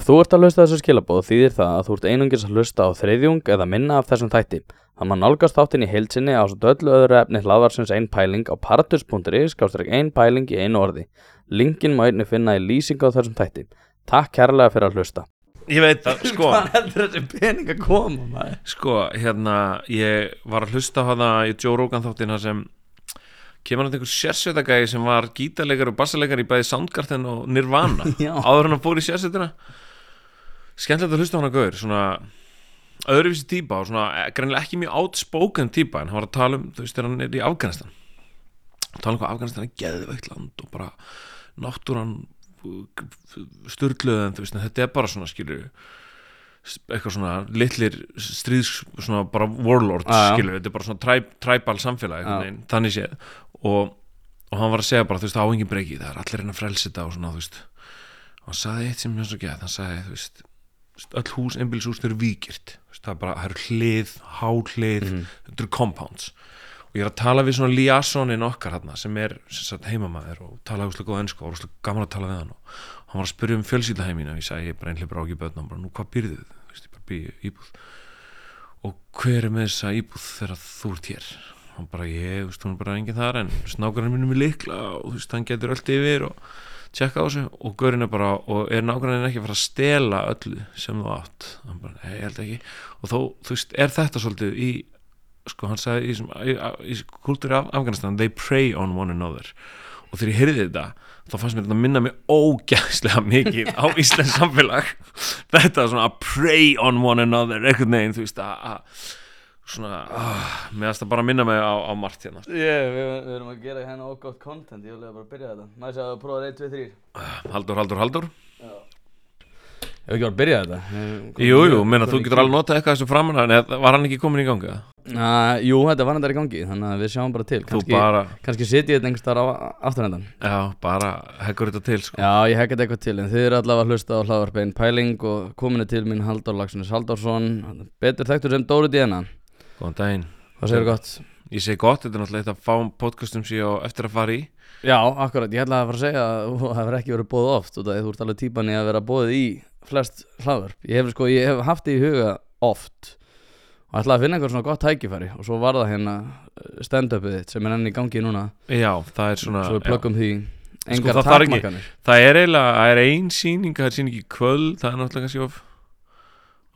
Ef þú ert að hlusta á þessu skilabóð þýðir það að þú ert einungis að hlusta á þriðjung eða minna af þessum þætti. Það má nálgast þáttinn í heilsinni á svo öllu öðru efni hlaðvarsins ein pæling á partus.is skástrík ein pæling í einu orði. Linkin má einni finna í lýsingu á þessum þætti. Takk kærlega fyrir að hlusta. Ég veit það, sko heldur þessi pening að koma maður? Sko, hérna, ég var að hlusta á hana í Joe Rogan þáttina sem kemur hann einhver sérsveitagæði sem var gítarleikar og bassaleikar í bæði Soundgarden og Nirvana áður hann að fór í sérsveitina skemmtilegt að hlusta á hana gaur svona öðruvísi típa og svona eh, greinilega ekki mjög outspoken típa en hann var að tala um, þú veist, þegar hann er í Afganistan. Tala um hvað Afganistan er geðveikt land og bara náttúran sturgluð en þú veist, en þetta er bara svona skilur eitthvað svona litlir stríðs, svona bara warlords já. skilur, þetta er bara svona tri tribal samfélag veginn, þannig séð. Og, og hann var að segja bara, þú veist, á engin breyki það er allir hennar frelsita og svona, þú veist. Og hann sagði eitt sem mjög svo gæð hann sagði, þú veist, öll hús einbýlishús þau eru víkirt, það er bara það eru hlið, háhlið, Mhm. þetta eru compounds. Og ég er að tala við svona liasonin okkar hérna sem er sem sagt, heimamaður og tala úrslega góð ennsku og úrslega gaman að tala við hann. Og hann var að spyrja um fjölsýldaheimin og ég sagði ég er bara einhlega bara á ekki börn og bara nú hvað byrðið þið, Þú veist, ég bara byrði íbúð. Og hver er með þessa íbúð þegar þú ert hér? Hann bara ég, þú veist, hún er bara engin þar en snákarinn minnum er likla og þú veist, hann getur öll yfir og tjekka á þessu og gaurinn er bara, og er nákvæmlega ekki að fara að stela öllu sem þú átt? Bara, nei, ég held ekki. Og þó, þú veist, er þetta svolítið í sko, hann sagði í, í, í, kultúri af Afganistan, they prey on one another. Og þegar ég heyrði þetta þá fannst mér þetta minna mig ógæðslega mikið á Íslands samfélag. Þetta svona að prey on one another einhvern veginn, þú veist, að að- svona, uh, mér finnst það bara að minna mig á, á margt hérna Yeah, við, við erum að gera hérna ógótt content, ég vil bara að byrja þetta. Næst að prófa 1, 2, 3. Haldur, Haldur, Haldur Ég vil ekki bara að byrja þetta. Ég- Jú, jú, menna þú getur alveg notað eitthvað þessu framan en var hann ekki komin í gangi? eða? Uh, jú, þetta var þetta í gangi, þannig að við sjáum bara til. Þú bara, Kannski setjið þetta einhvers þar á afturhendan. já, bara heggur þetta til, sko Já, ég hekka þetta eitthvað til, en þið eru allavega að hlusta á hlaðvarpein Pæling og kominu til mín Halldór Lagsnes Halldórsson, betur þekktur sem Dóri Díana. Góðan daginn Hvað segir gott? Ég segi gott, þetta er náttúrulega eitt að fá podcastum síðan á eftir að fara í Já, akkurat, ég ætla að fara að segja að þú hefur ekki verið bóðið oft af því þú ert alveg típan í að vera bóðið í flest hlaðvarp. Ég hef sko, ég hef haft þið í huga oft og ætla að finna einhver svona gott tækifæri og svo var það hérna stand-upið þitt sem er enn í gangi núna Já, það er svona svo við já. plöggum því Sko, engar það þarf ekki- takmarkanir Það er eiginlega, það er ein sýning Það er sýning í kvöld, það er náttúrulega kannski of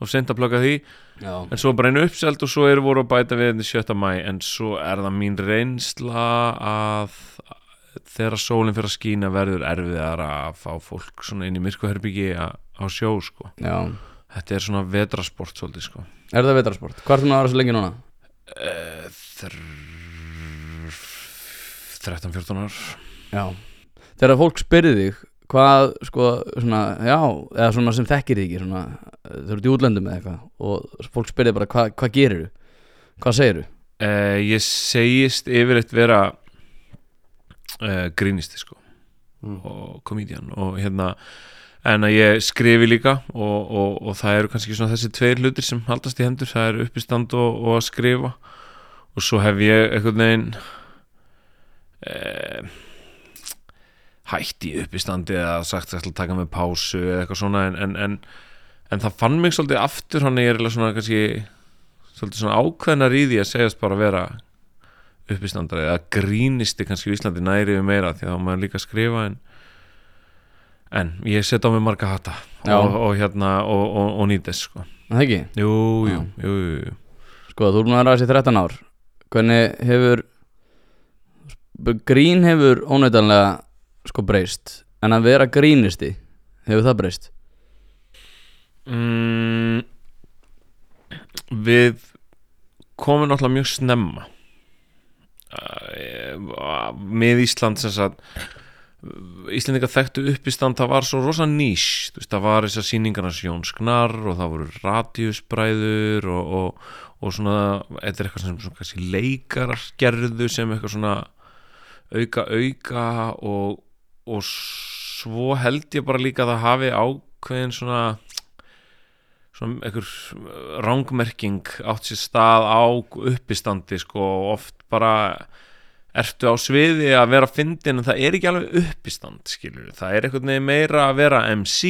of sent að plugga því Já, en svo bara einu uppselt og svo eru voru að bæta við þetta 7. mæ en svo er það mín reynsla að þegar sólinn fyrir að skína verður erfiðar að fá fólk svona inn í myrkuherbyggi á sjó sko. já þetta er svona vetrasport svolítið sko. Er það vetrasport? Hvað er þú að vera svo lengi núna? Eh, þr... 13-14 ár Já Þegar fólk spyrði þig hvað sko svona, já, eða svona sem þekkir þig ekki svona, þau eru í útlöndum eða eitthvað og fólk spyrði bara hvað hva gerir þú? Hvað segir þú? Uh, ég segist yfirleitt vera uh, grínisti sko Mm. og komedian og hérna en að ég skrifi líka og, og, og það eru kannski svona þessi tveir hlutir sem haldast í hendur, það er uppistand og, og að skrifa og svo hef ég einhvern veginn uh, hætt í uppistandi eða sagt að að taka með pásu eða eitthvað svona en, en, en, en það fann mig svolítið aftur hann er svona kannski svolítið svona ákveðnar í því að segjast bara að vera uppistandari eða grínisti kannski í Íslandi næri við meira því að þá maður líka skrifa en, en ég set á mig marga hata og, og hérna og, og, og nýtis sko Það ekki? jú, jú, jú, jú. Sko, þú erum að vera þessi 13 ár Hvernig hefur Grín hefur ónættanlega sko breyst En að vera grínisti Hefur það breyst? Mm, við komum náttúrulega mjög snemma uh, með Ísland sem sagt Íslendinga þekktu uppistand það var svo rosa nýs veist, það var þessar sýningarnas Jón Sknar og það voru radíusbræður og, og, og svona þetta er eitthvað sem svona, leikarar gerðu sem eitthvað svona auka auka og, og svo held ég bara líka að það hafi ákveðin svona svona einhver rángmerking átt sér stað á uppistandi sko og oft bara ertu á sviði að vera fyndin en það er ekki alveg uppistand skilur það er veginn meira að vera MC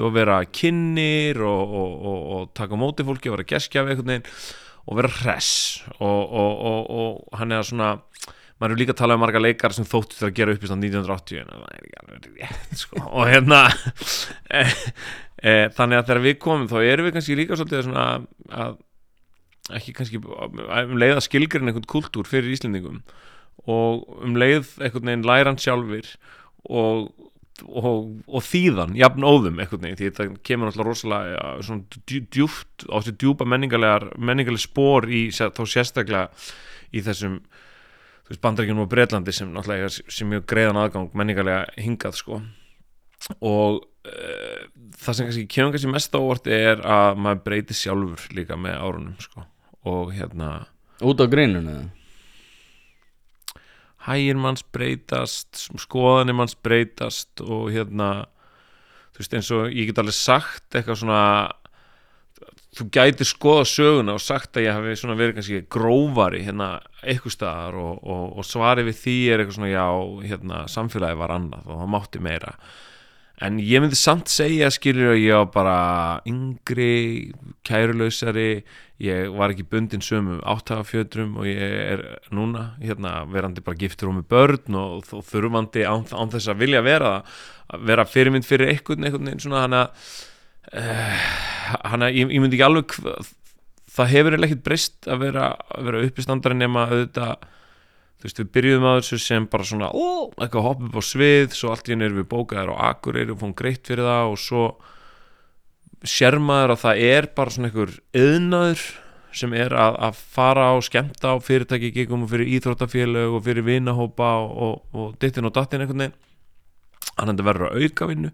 og vera kynir og, og, og, og taka móti fólki og vera geskjafi veginn og vera hress. Og hann er að svona maður er líka að tala um marga leikar sem þóttu til að gera uppistand 1980 en það er ekki alveg rétt sko. og hérna e, e, þannig að þegar við komum þá erum við kannski líka svolítið svona að ekki kannski um leið að skilgurinn einhvern kultúr fyrir Íslendingum og um leið einhvern veginn læran sjálfur og, og, og þýðan jafn óðum einhvern veginn því það kemur náttúrulega rosalega svona djúft á þessu djúpa menningarlega spór í þá sérstaklega í þessum bandaríkjunum og Breitlandi sem náttúrulega sem mjög greiðan aðgang menningarlega hingað sko. Og uh, það sem kannski kemur kannski mest ávart er að maður breyti sjálfur líka með árunum sko. Og hérna út á grínunni hægir manns breytast skoðanir manns breytast og hérna þú veist eins og ég get alveg sagt eitthvað svona þú gæti skoða söguna og sagt að ég hafi verið kannski grófari hérna eitthvað staðar og, og, og svari við því er eitthvað svona já hérna samfélagi var annað og það mátti meira. En ég myndi samt segja skilur að ég var bara yngri, kærulausari ég var ekki bundin sömu áttagafjötrum og ég er núna hérna, verandi bara giftur og með börn og, og þurfandi án, án þess að vilja vera að vera fyrirmynd fyrir einhvern einhvern svona hana, uh, hana ég, ég myndi ekki alveg það hefur ekkert breyst að vera, vera uppistandari nema auðvitað þú veist, við byrjuðum að þessu sem bara svona ó, eitthvað hopp upp á svið svo allt í henni erum við bókaðir á akureyri og fórum greitt fyrir það og svo sérmaður að það er bara svona einhver yðnaður sem er að, að fara á skemta á fyrirtæki gigum og fyrir íþróttafélög og fyrir vinahópa og, og, og dittin og dattin einhvern veginn. Hann hendur verður að auka vinnu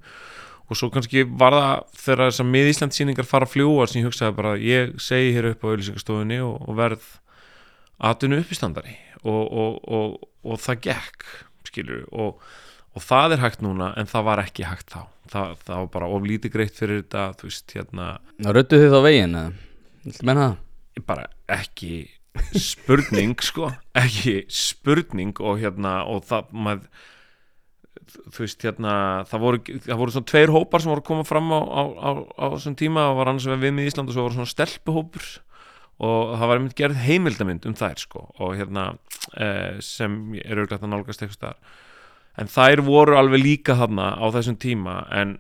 og svo kannski var það þegar þessar miðíslandsýningar fara að fljúa sem ég hugsaði bara ég segi hér upp á auðlýsingarstofunni og, og verð atvinnu uppistandari. Og, og, og það gekk skilur og það er hægt núna en það var ekki hægt þá. Það, það var bara oflítið greitt fyrir þetta þú veist hérna. Röttu þið þá veginn eða? Menna það? Bara ekki spurning sko, ekki spurning og hérna og það maður þú veist hérna það voru, það voru svona tveir hópar sem voru að koma fram á, á, á, á þessum tíma. Og var annars við með Ísland og svo voru svona stelpuhópur. Og það var einmitt gerð heimildamind um þær sko. Og hérna eh, sem er auðvitað að nálgast eitthvað staðar. En þær voru alveg líka þarna á þessum tíma. En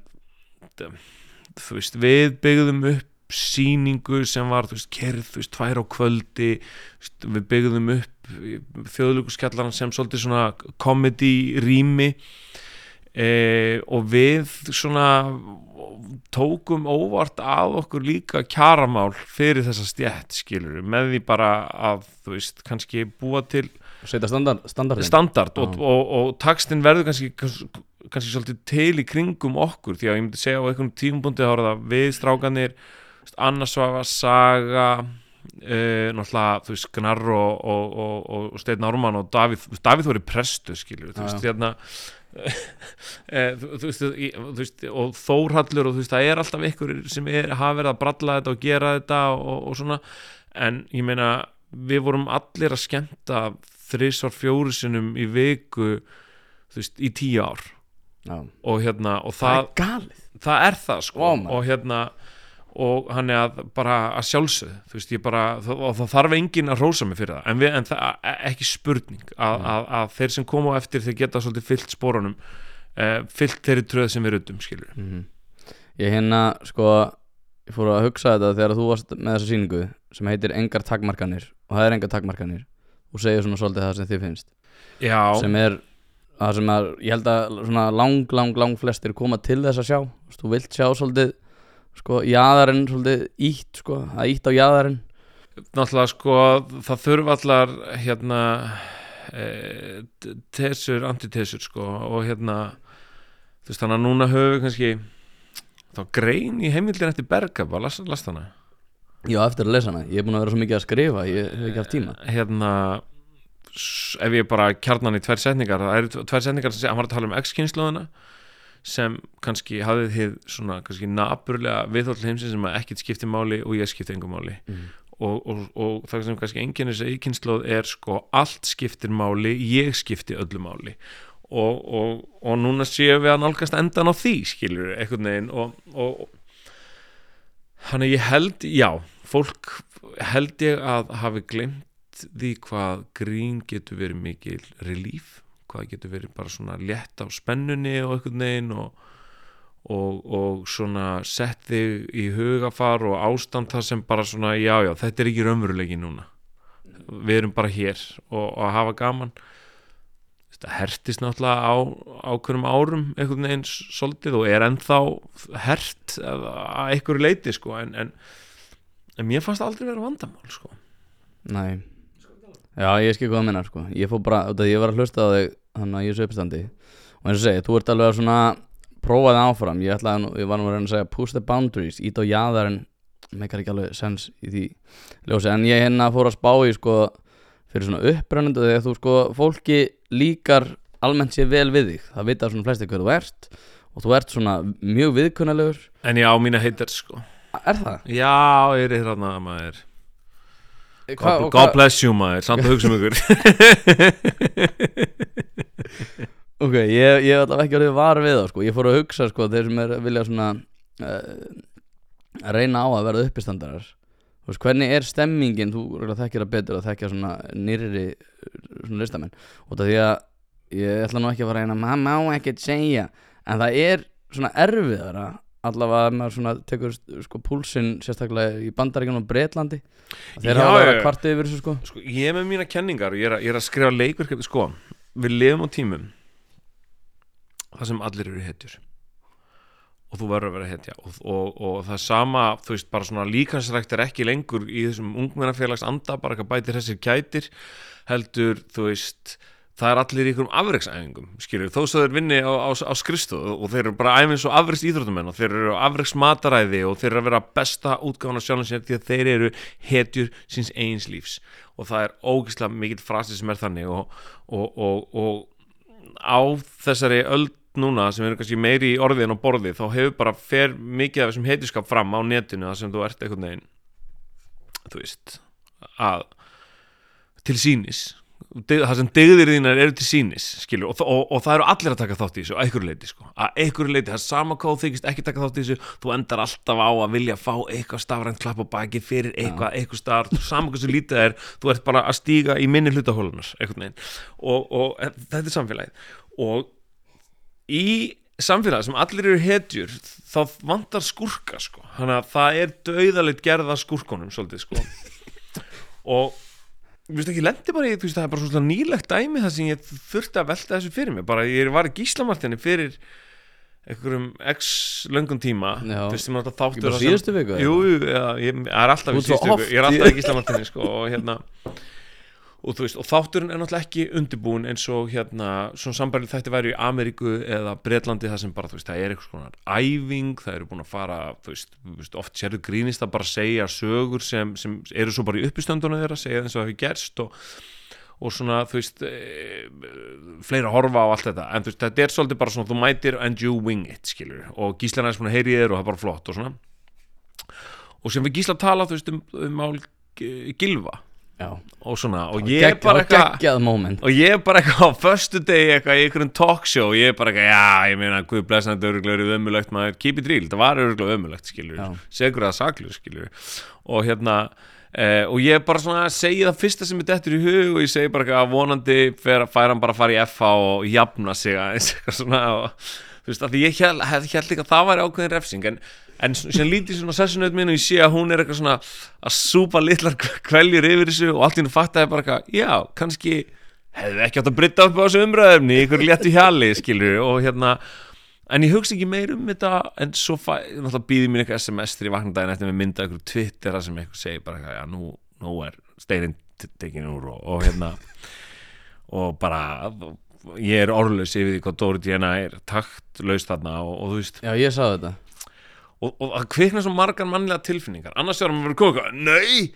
þú veist við byggðum upp síningu sem var þú veist kerð, þú veist tvær á kvöldi. Veist, við byggðum upp þjóðluguskjallaran sem svolítið svona komedi rými eh, og við svona tókum óvart að okkur líka kjaramál fyrir þessa stjætt skilur með því bara að þú veist kannski búa til standard, standard og, og, og takstinn verður kannski, kannski svolítið til í kringum okkur því að ég myndi segja á einhvern þá er það við strákanir annarsvafa, saga Uh, náttúrulega, þú veist, Gnarr og, og, og, og Steinn Ármann og Davíð Davíð voru prestu, skilju þú veist, hérna þú, þú, veist, og þórhallur og þú veist það er alltaf ykkur sem er, hafa verið að bralla þetta og gera þetta og, og svona. En ég meina við vorum allir að skemta þrísvar fjórusinum í viku þú veist í tíu ár. Já. og hérna og það, það er, það er það sko. Oh, og hérna og hann er að bara að sjálfsögðu þú veist ég bara og það þarf engin að rósa mig fyrir það en, við, en það er ekki spurning að, mm. að, að þeir sem koma á eftir þeir geta svolítið fyllt spórunum uh, fyllt þeirri tröð sem við rundum skilur mm -hmm. ég hérna sko ég fór að hugsa þetta þegar þú varst með þessa síningu sem heitir engar takmarkanir og það er engar takmarkanir og segja svona svolítið það sem þið finnst Já. sem er það sem er ég held að svona lang lang lang flestir koma til þess að sjá þú vilt sjá svolítið sko jæðarinn svolítið ítt sko, það ítt á jæðarinn Náttúrulega sko það þurfa allar hérna e, tesur, antitesur sko og hérna þú veist þannig að núna höfum við kannski þá grein í heimildin eftir Bergaba, last, last hana? Já, eftir að lesa hana, ég er búin að vera svo mikið að skrifa ég hef ekki haft tíma. Hérna ef ég bara kjarnan í tvær setningar það eru tvær setningar sem hann var að tala um X-kynnslóðuna sem kannski hafið þið svona kannski naburlega viðhóll heimsins sem ekkert skipti máli og ég skipti engum máli. Mm. og, og, og það sem kannski enginn þessi kynnslóð er sko allt skiptir máli, ég skipti öllu máli. Og, og, og núna séum við að nálgast endan á því skilur einhvern veginn. Og, og hann ég held, já fólk held ég að hafi glemt því hvað grín getur verið mikil relíf hvað getur verið bara svona létt á spennunni og einhvern veginn og og, og svona sett þig í hugafar og ástand það sem bara svona, já, já, þetta er ekki raunverulegi núna. Við erum bara hér og, og að hafa gaman. Þetta hertist náttúrulega á ákveðum árum einhvern veginn svolítið og er ennþá hert að einhverju leiti sko en, en, en mér fannst aldrei vera vandamál sko. Nei. Já, ég skil að minna sko. Ég fór bara, þetta ég var að hlusta á þig Þannig að ég er svo uppstandi Og eins og segi, þú ert alveg að svona Prófaði áfram, ég ætlaði ég var nú að reyna að segja Push the boundaries, ít á jaðarinn. Meikar ekki alveg sens í því ljósi. En ég hérna fór að spá í sko Fyrir svona upprennendu Þegar þú sko, fólki líkar Almennt sé vel við þig, það vita svona flesti hver þú ert Og þú ert svona mjög viðkunnalegur en ég á mína heitir sko. Er það? já, ég er hérna maður. Hva, God, God hvað- bless you maður, samt að hugsa um ykkur Ok, ég, ég allavega ekki orðið var við það sko. Ég fór að hugsa sko, þeir sem er vilja svona uh, að reyna á að verða uppistandarar. Veist, hvernig er stemmingin, þú þekkir það betur að þekkja svona nýrri svona listamenn. Og það því að ég ætla nú ekki að fara að reyna maður má ekkert segja. En það er svona erfiðara allavega að maður svona tekur sko púlsinn sérstaklega í bandaríkjunum og Bretlandi. Þeir hafa verið að kvarta yfir þessu sko. Sko, ég er með mína kenningar og ég er, að- ég er að skrifa leikverkefni sko, við lifum á tímum það sem allir eru hetjur. Og þú verður að vera hetja. Og, og, og það sama, þú veist, bara svona líkansrækt er ekki lengur í þessum ungmennafélags anda, bara eitthvað bætir þessir kætir heldur, þú veist það er allir í einhverjum afreiksæfingum skilur, þó svo þeir vinni á, á, á skrifstofu og þeir eru bara æfins og afreiks íþróttumenn og þeir eru afreiks mataræði og þeir eru að vera besta útgáfan af sjálfum sér því að þeir eru hetjur síns eigins lífs. Og það er ógeðslega mikill frasi sem er þannig og, og, og, og á þessari öld núna sem eru kannski meiri í orði en á borði þá hefur bara fer mikið af þessum hetjuskap fram á netinu þar sem þú ert einhvern veginn þú veist að til sínis það sem degðir þínar eru til sínis skilur, og, og, og það eru allir að taka þátt í þessu að einhverju leiti, sko, að einhverju leiti það er sama hvað þú þykist ekki taka þátt í þessu þú endar alltaf á að vilja fá eitthvað stafrænt klapp á baki fyrir eitthvað, eitthvað starf sama hvað sem lítið er, þú ert bara að stíga í minni hlutahólunar, og, og þetta er samfélagið. Og í samfélagi sem allir eru hetjur þá vantar skurka sko. Þannig að það er dauðalegt gerða skurkunum svolítið sko. Og Þú veist ekki, lendi bara í, þú veist, það er bara svona nýlegt dæmi það sem ég þurfti að velta þessu fyrir mig bara ég var í gíslamartinni fyrir einhverjum x löngum tíma Já. þú veist, sem alltaf þáttur bara síðustu viku, eða? Jú, jú, já, ég ég er alltaf Þú í ert svo síðustu viku oft Ég er alltaf í gíslamartinni, sko, og hérna og þú veist, og þátturinn er náttúrulega ekki undirbúin eins og hérna svona sambærið þetta væri í Ameríku eða Bretlandi það sem bara, þú veist, það er eitthvað svona æfing, það eru búin að fara þú veist, þú veist oft sérðu grínist að bara segja sögur sem, sem eru svo bara í uppistöndunum þeirra, segja eins og það hefur gerst og, og svona, þú veist e, fleira horfa á allt þetta. En þú veist, þetta er svolítið bara svona, þú mætir and you wing it, skilur, og gíslan er svona heyri þér og það er bara flott og svona. Og sem við gísla tala, þú veist, um, um mál G- Gylfa Já, og svona, og ég er bara eitthvað og ég er bara eitthvað á föstu degi eitthvað í einhverjum talkshow og ég er bara eitthvað, já, ég meina, blessa þetta öruglega eru ömulegt, maður, keep it real, það var öruglega ömulegt, skilur, Já. segur það saklu, skilur, og hérna eh, og ég er bara svona að segja það fyrsta sem er dettur í hug og ég segi bara eitthvað vonandi fær hann bara að fara í FH og jafna sig aðeins, eitthvað svona og þú veist, af því ég held, held, held líka að það væri ákveðin refsing, en, en sem lítið svona sessunaut minn og ég sé að hún er eitthvað svona að súpa litlar kveljur yfir þessu og allt í hún fattaði bara eitthvað, já, kannski hefði ekki átt að breyta upp á þessu umræðumni ykkur léttu hjali, skilur og hérna, en ég hugsa ekki meir um þetta en svo fæ, náttúrulega býði mér eitthvað SMS þegar ég vakna daginn eftir með mynda ykkur Twitter þar sem eitthvað segir bara eitthvað, já, nú, nú er steirinn tekin úr og, og hérna og bara ég er orðlaus yfir því hvað Dóri Díana er taktlaus þarna og, og þú veist. Já, ég sagði þetta. Og, og það kvikna svo margar mannlega tilfinningar. Annars er hann verið eitthvað, nei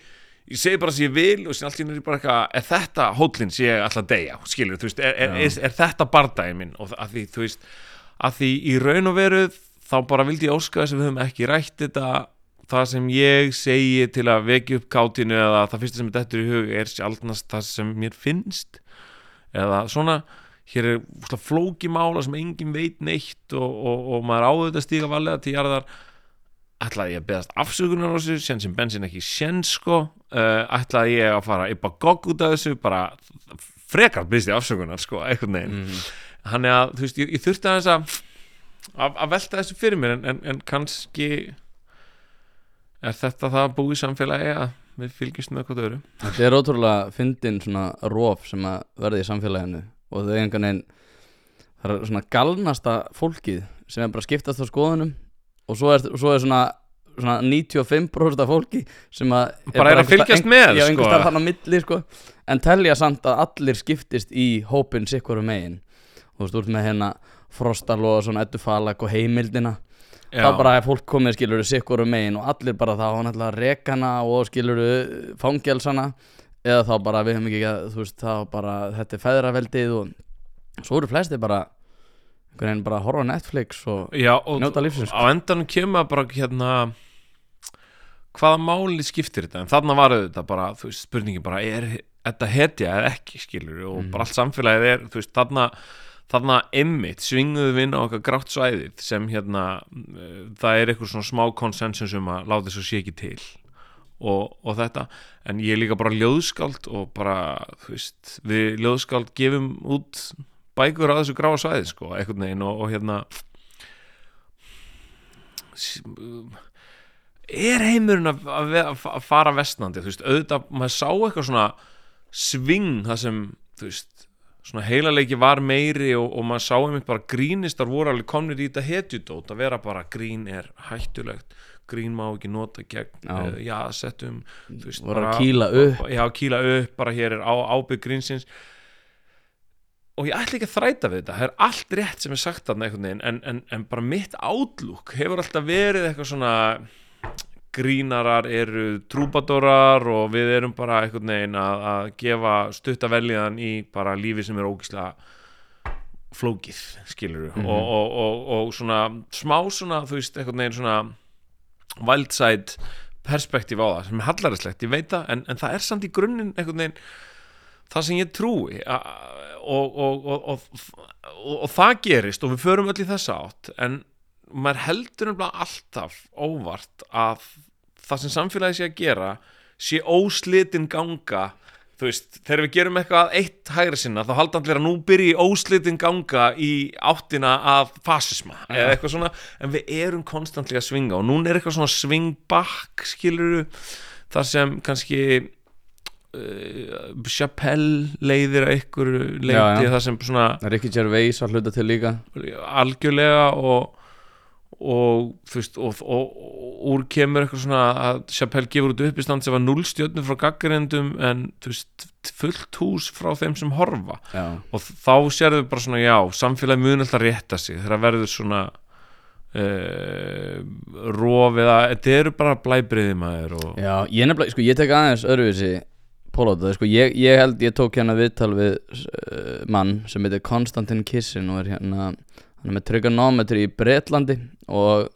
ég segi bara sem ég vil og sem allt í er ég bara eitthvað er þetta hóllinn sem ég ætla að deyja? Skilur, þú veist, er, er, er, er þetta bardagi minn? Og að því, þú veist að því í raun og veru þá bara vildi ég óska þess að við höfum ekki rætt þetta. Það sem ég segi til að vekja upp kátinu eða það fyrsta sem er dettur í hug er sjálfnast það sem mér finnst. Eða svona hér er úsla, flóki mála sem engin veit neitt og, og, og maður áður þetta stíga valega til jarðar. Ætlaði ég að beðast afsökunar á þessu sen sem bensin ekki sen sko. Uh, ætlaði ég að fara yppa gogg út af þessu bara frekar byrst ég afsökunar sko einhvern veginn. Mm. þannig að þú veist ég, ég þurfti að að, að velta þessu fyrir mér en, en, en kannski er þetta það að búa í samfélagi að við fylgjumst með eitthvað öðru? Þetta er ótrúlega fyndin svona róf sem að verði í samfélaginu og þau einhvern veginn það er svona galnasta fólkið sem er bara skiptast á skoðunum og svo er, svo er svona, svona 95% af fólki sem að Bara er að fylgjast staðar- með, Já, sko. á milli sko en telja samt að allir skiptist í hópin sikkurum megin þú veist, úr með hérna Frostal og svona Eddu Falag og heimildina Já. þá bara er fólk komið skilur sikkurum megin og allir bara þá hann ætla að rekana og skilur fangelsana eða þá bara við höfum ekki að þú veist þá bara þetta er feðraveldið og svo eru flesti bara einhvern veginn bara að horfa Netflix og Já, og Njóta lífsins, sko. á endanum kemur bara hérna hvaða máli skiptir þetta en þarna var þetta bara, þú veist, spurningi bara er þetta hetja eða ekki skilur og Mhm. bara allt samfélagið er, þú veist, þarna þarna emmitt svinguðu við inn á okkar grátt svæðið sem hérna það er eitthvað svona smá konsensus um að láta þessu sé ekki til og, og þetta, en ég er líka bara ljóðskáld og bara, þú veist við ljóðskáld gefum út bækur á þessu gráa svæði sko, einhvern veginn og, og hérna er heimurinn að, að, að fara vestnandi, þú veist, auðvitað maður sá eitthvað svona sving það sem, þú veist svona heilaleiki var meiri og, og maður sá einmitt bara grínistar voru alveg komnir í þetta hetjudót að vera bara grín er hættulegt grín má ekki nota gegn Já. já, já settum þú veist, voru að kýla upp já, kýla upp, bara hér er á, ábygg grínsins og ég ætla ekki að þræta við þetta það er allt rétt sem er sagt einhvern veginn en, en, en bara mitt átlúk hefur alltaf verið eitthvað svona grínarar eru trúbadorar og við erum bara einhvern veginn að, að gefa stuttavelliðan í bara lífi sem er ógislega flókið, skilur Mhm. og, og, og, og svona smá svona, þú veist, einhvern veginn svona wildside perspektíf á það sem er hallaræslegt, ég veit það en, en það er samt í grunninn einhvern veginn það sem ég trúi. Og, og, og, og, það gerist og við förum öll í þessa átt en maður heldur nefnilega alltaf óvart að það sem samfélagi sé að gera sé óslitin ganga þú veist, þegar við gerum eitthvað eitt hægri sinna þá halda allir að nú byrji óslitin ganga í áttina af fasisma eða eitthvað svona. En við erum konstantlega að svinga og núna er eitthvað svona svingbakk skiluru þar sem kannski uh, Chappelle leiðir að ykkur leiti Já, já. þar sem svona Ricky Gervais að hluta til líka. Algjörlega og og þú veist og, og, og úr kemur eitthvað svona að Chappelle gefur út uppistand sem var null stjörnum frá gaggrindum en þú veist fullt hús frá þeim sem horfa. Já, og þá sérðu bara svona já, samfélagi mun alltaf rétta sig þegar verður svona uh, rof eða þetta eru bara blæbriði maður og já ég nefnilega, sko ég tek aðeins öðruvísi pólóta, sko ég, ég held ég tók hérna viðtal við uh, mann sem heitir Konstantin Kissin og er hérna hann er með trigonometri í Bretlandi og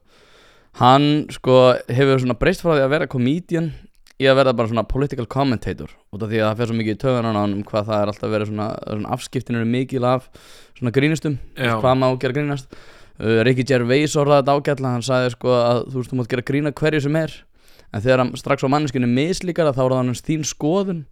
hann sko hefur svona breyst frá því að vera comedian í að verða bara svona political commentator út af því að það fer svo mikið í töðunan á hann um hvað það er alltaf verið svona, svona afskiptin eru mikil af svona grínistum Já. hvað má gera grínast uh, Ricky Gervais orðaði þetta ágætla hann sagði sko að þú veist þú mátt gera grína hverju sem er en þegar hann strax á manneskinu mislíkar þá er það hans þín skoðun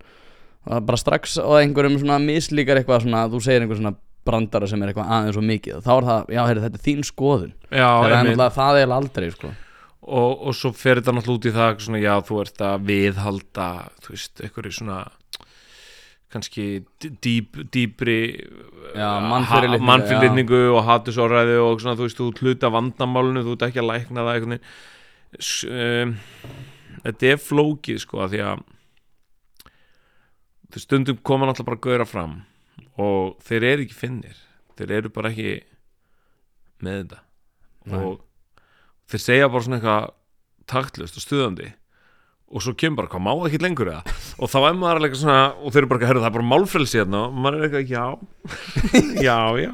bara strax á einhverjum svona mislíkar eitthvað svona þú segir einhver svona brandara sem er eitthvað aðeins og mikið. Þá er það, já heyrðu þetta er þín skoðun. Já, það er náttúrulega það er aldrei sko. Og, og svo fer þetta náttúrulega út í það svona, já, þú ert að viðhalda þú veist, einhverju svona kannski dýp, dýpri mannfyrirlitningu, mannfyrirlitningu og hatusóræði og svona, þú veist, þú af vandamálinu þú ert ekki að lækna það S- um, þetta er flókið sko, því að stundum koma náttúrulega bara að gauðra fram og þeir eru ekki finnir. Þeir eru bara ekki með þetta. Nei. og þeir segja bara svona eitthvað taktlust og stuðandi. Og svo kemur bara, hvað má ekki lengur eða? Og þá er maður alveg svona og þeir eru bara, herru það er bara málfrelsi hérna. Og maður er eitthvað, já. Já, já.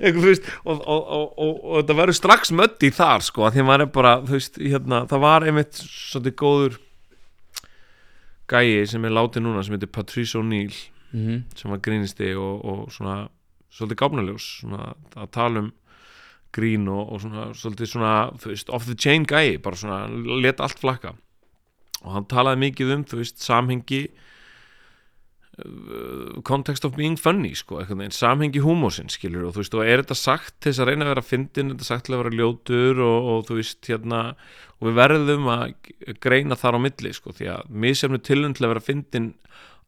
Eitthvað, veist, og, og, og, og, og þetta verður strax mötti þar sko, að því að maður er bara, veist, hérna það var einmitt svolítið góður gæi sem er látið núna sem heitir Patrice O'Neill mm sem var grínisti og, og svona svolítið svona að tala um grín og, og svona svolítið svona veist, off the chain gæi, bara svona leta allt flakka. Og hann talaði mikið um þú veist, samhengi uh, context of being funny sko, veginn, samhengi húmósinn skilur og þú veist, og er þetta sagt til þess að reyna að vera fyndin, er þetta sagt til að vera ljótur og, og þú veist, hérna og við verðum að greina þar á milli sko, því að misjafnu tilhund til að vera fyndin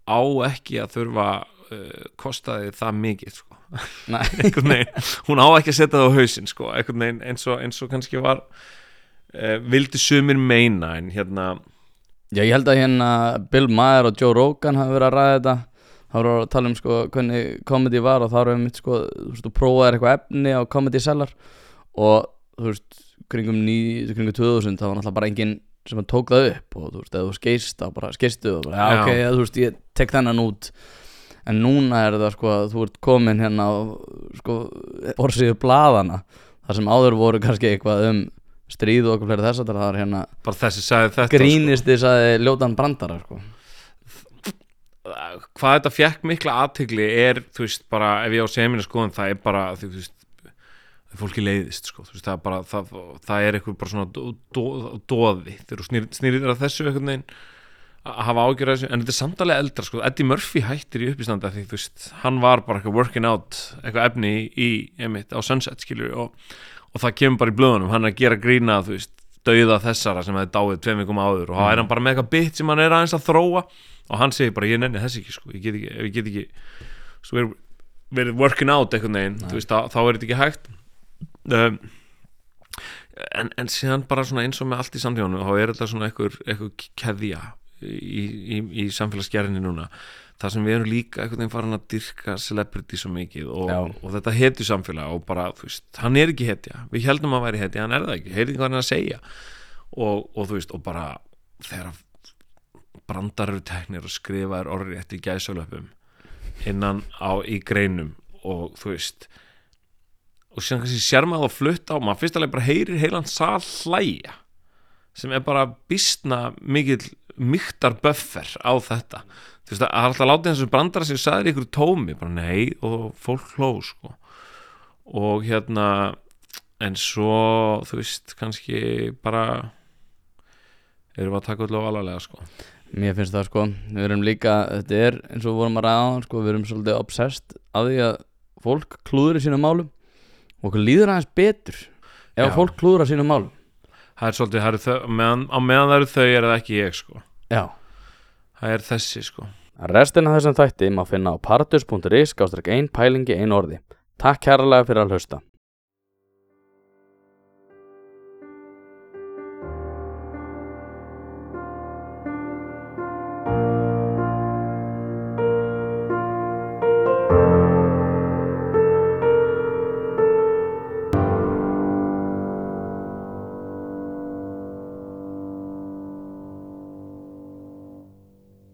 á ekki að þurfa uh, kostaði það mikið sko. Hún á ekki að setja það á hausinn sko, eins og, eins og kannski var uh, vildi sumir meina en hérna já ég held að hérna Bill Maher og Joe Rogan hafa verið að ræða þetta. Þá voru að tala um sko hvernig comedy var og þá voru mitt sko, þú veist, þú prófaðir eitthvað efni á comedy sellar og þú veist, kringum, kringum 2000 þá var náttúrulega bara enginn sem að tók það upp og þú veist, eða þú skeist þá bara skeistu og bara, já, Já. ok, ja, þú veist, ég tek þennan út en núna er það sko að þú ert komin hérna á sko borsíðu blaðana þar sem áður voru kannski eitthvað um stríð og okkur fleiri þess að það er hérna bara þessi sagði þetta sko. grínisti sagði ljótan brandara sko. hvað þetta fekk mikla aðtegli er, þú veist, bara ef ég á semina skoðum, það er bara þú veist, fólki leiðist sko, veist, það bara, það, það er eitthvað bara svona dó- dó- doði, þegar þú snýr- snýrir þér að þessu einhvern veginn að hafa ágjör þessu, en þetta er samtalið eldra sko, Eddie Murphy hættir í uppistanda því þú veist, hann var bara eitthvað working out eitthvað efni í, einmitt, á Sunset skilur og, og það kemur bara í blöðunum, hann er að gera grína þú veist, dauða þessara sem hefði dáið tveim vikum áður. Og þá er hann bara með eitthvað bit sem hann er aðeins að þróa. Og hann segir bara, ég nenni þess ekki sko, ég get ekki, ég get ekki svo verið, verið working out veist, þá, þá er þetta ekki hægt um, en, en síðan bara svona eins og með allt í samtíðanum þá er þetta svona einhver, einhver keðja í, í, í samfélagsgerðinni núna. Það sem við erum líka einhvern veginn farin að dyrka celebrity svo mikið og, og þetta hetju samfélag og bara, þú veist, hann er ekki hetja. Við heldum að hann væri hetja, hann er það ekki. Heyrði hvað hann er að segja? Og, og þú veist, og bara þegar brandar eru teknir og skrifa er orðið eftir gæsalöpum innan á í greinum og þú veist og síðan kannski sér maður að flutta á maður fyrst alveg bara heyrir heilan sal hlæja sem er bara býstna mikill myktar buffer á þetta. Þú veist að alltaf eins og brandara sem sagði ykkur tómi, bara nei og fólk hló sko. Og hérna en svo þú veist kannski bara erum við að taka öllu alvarlega sko. Mér finnst það sko, við erum líka, þetta er eins og við vorum að ræða sko, við erum svolítið obsessed af því að fólk klúður í sínum málum og okkur líður aðeins betur ef Já. að fólk klúður á sínum málum. Það er svolítið, það eru þau, meðan, á meðan það eru þau er það ekki ég sko. Já. Það er þessi sko. Restina af þessum þætti má finna á partus.is skástrík ein pælingi ein orði. Takk kærlega fyrir að hlusta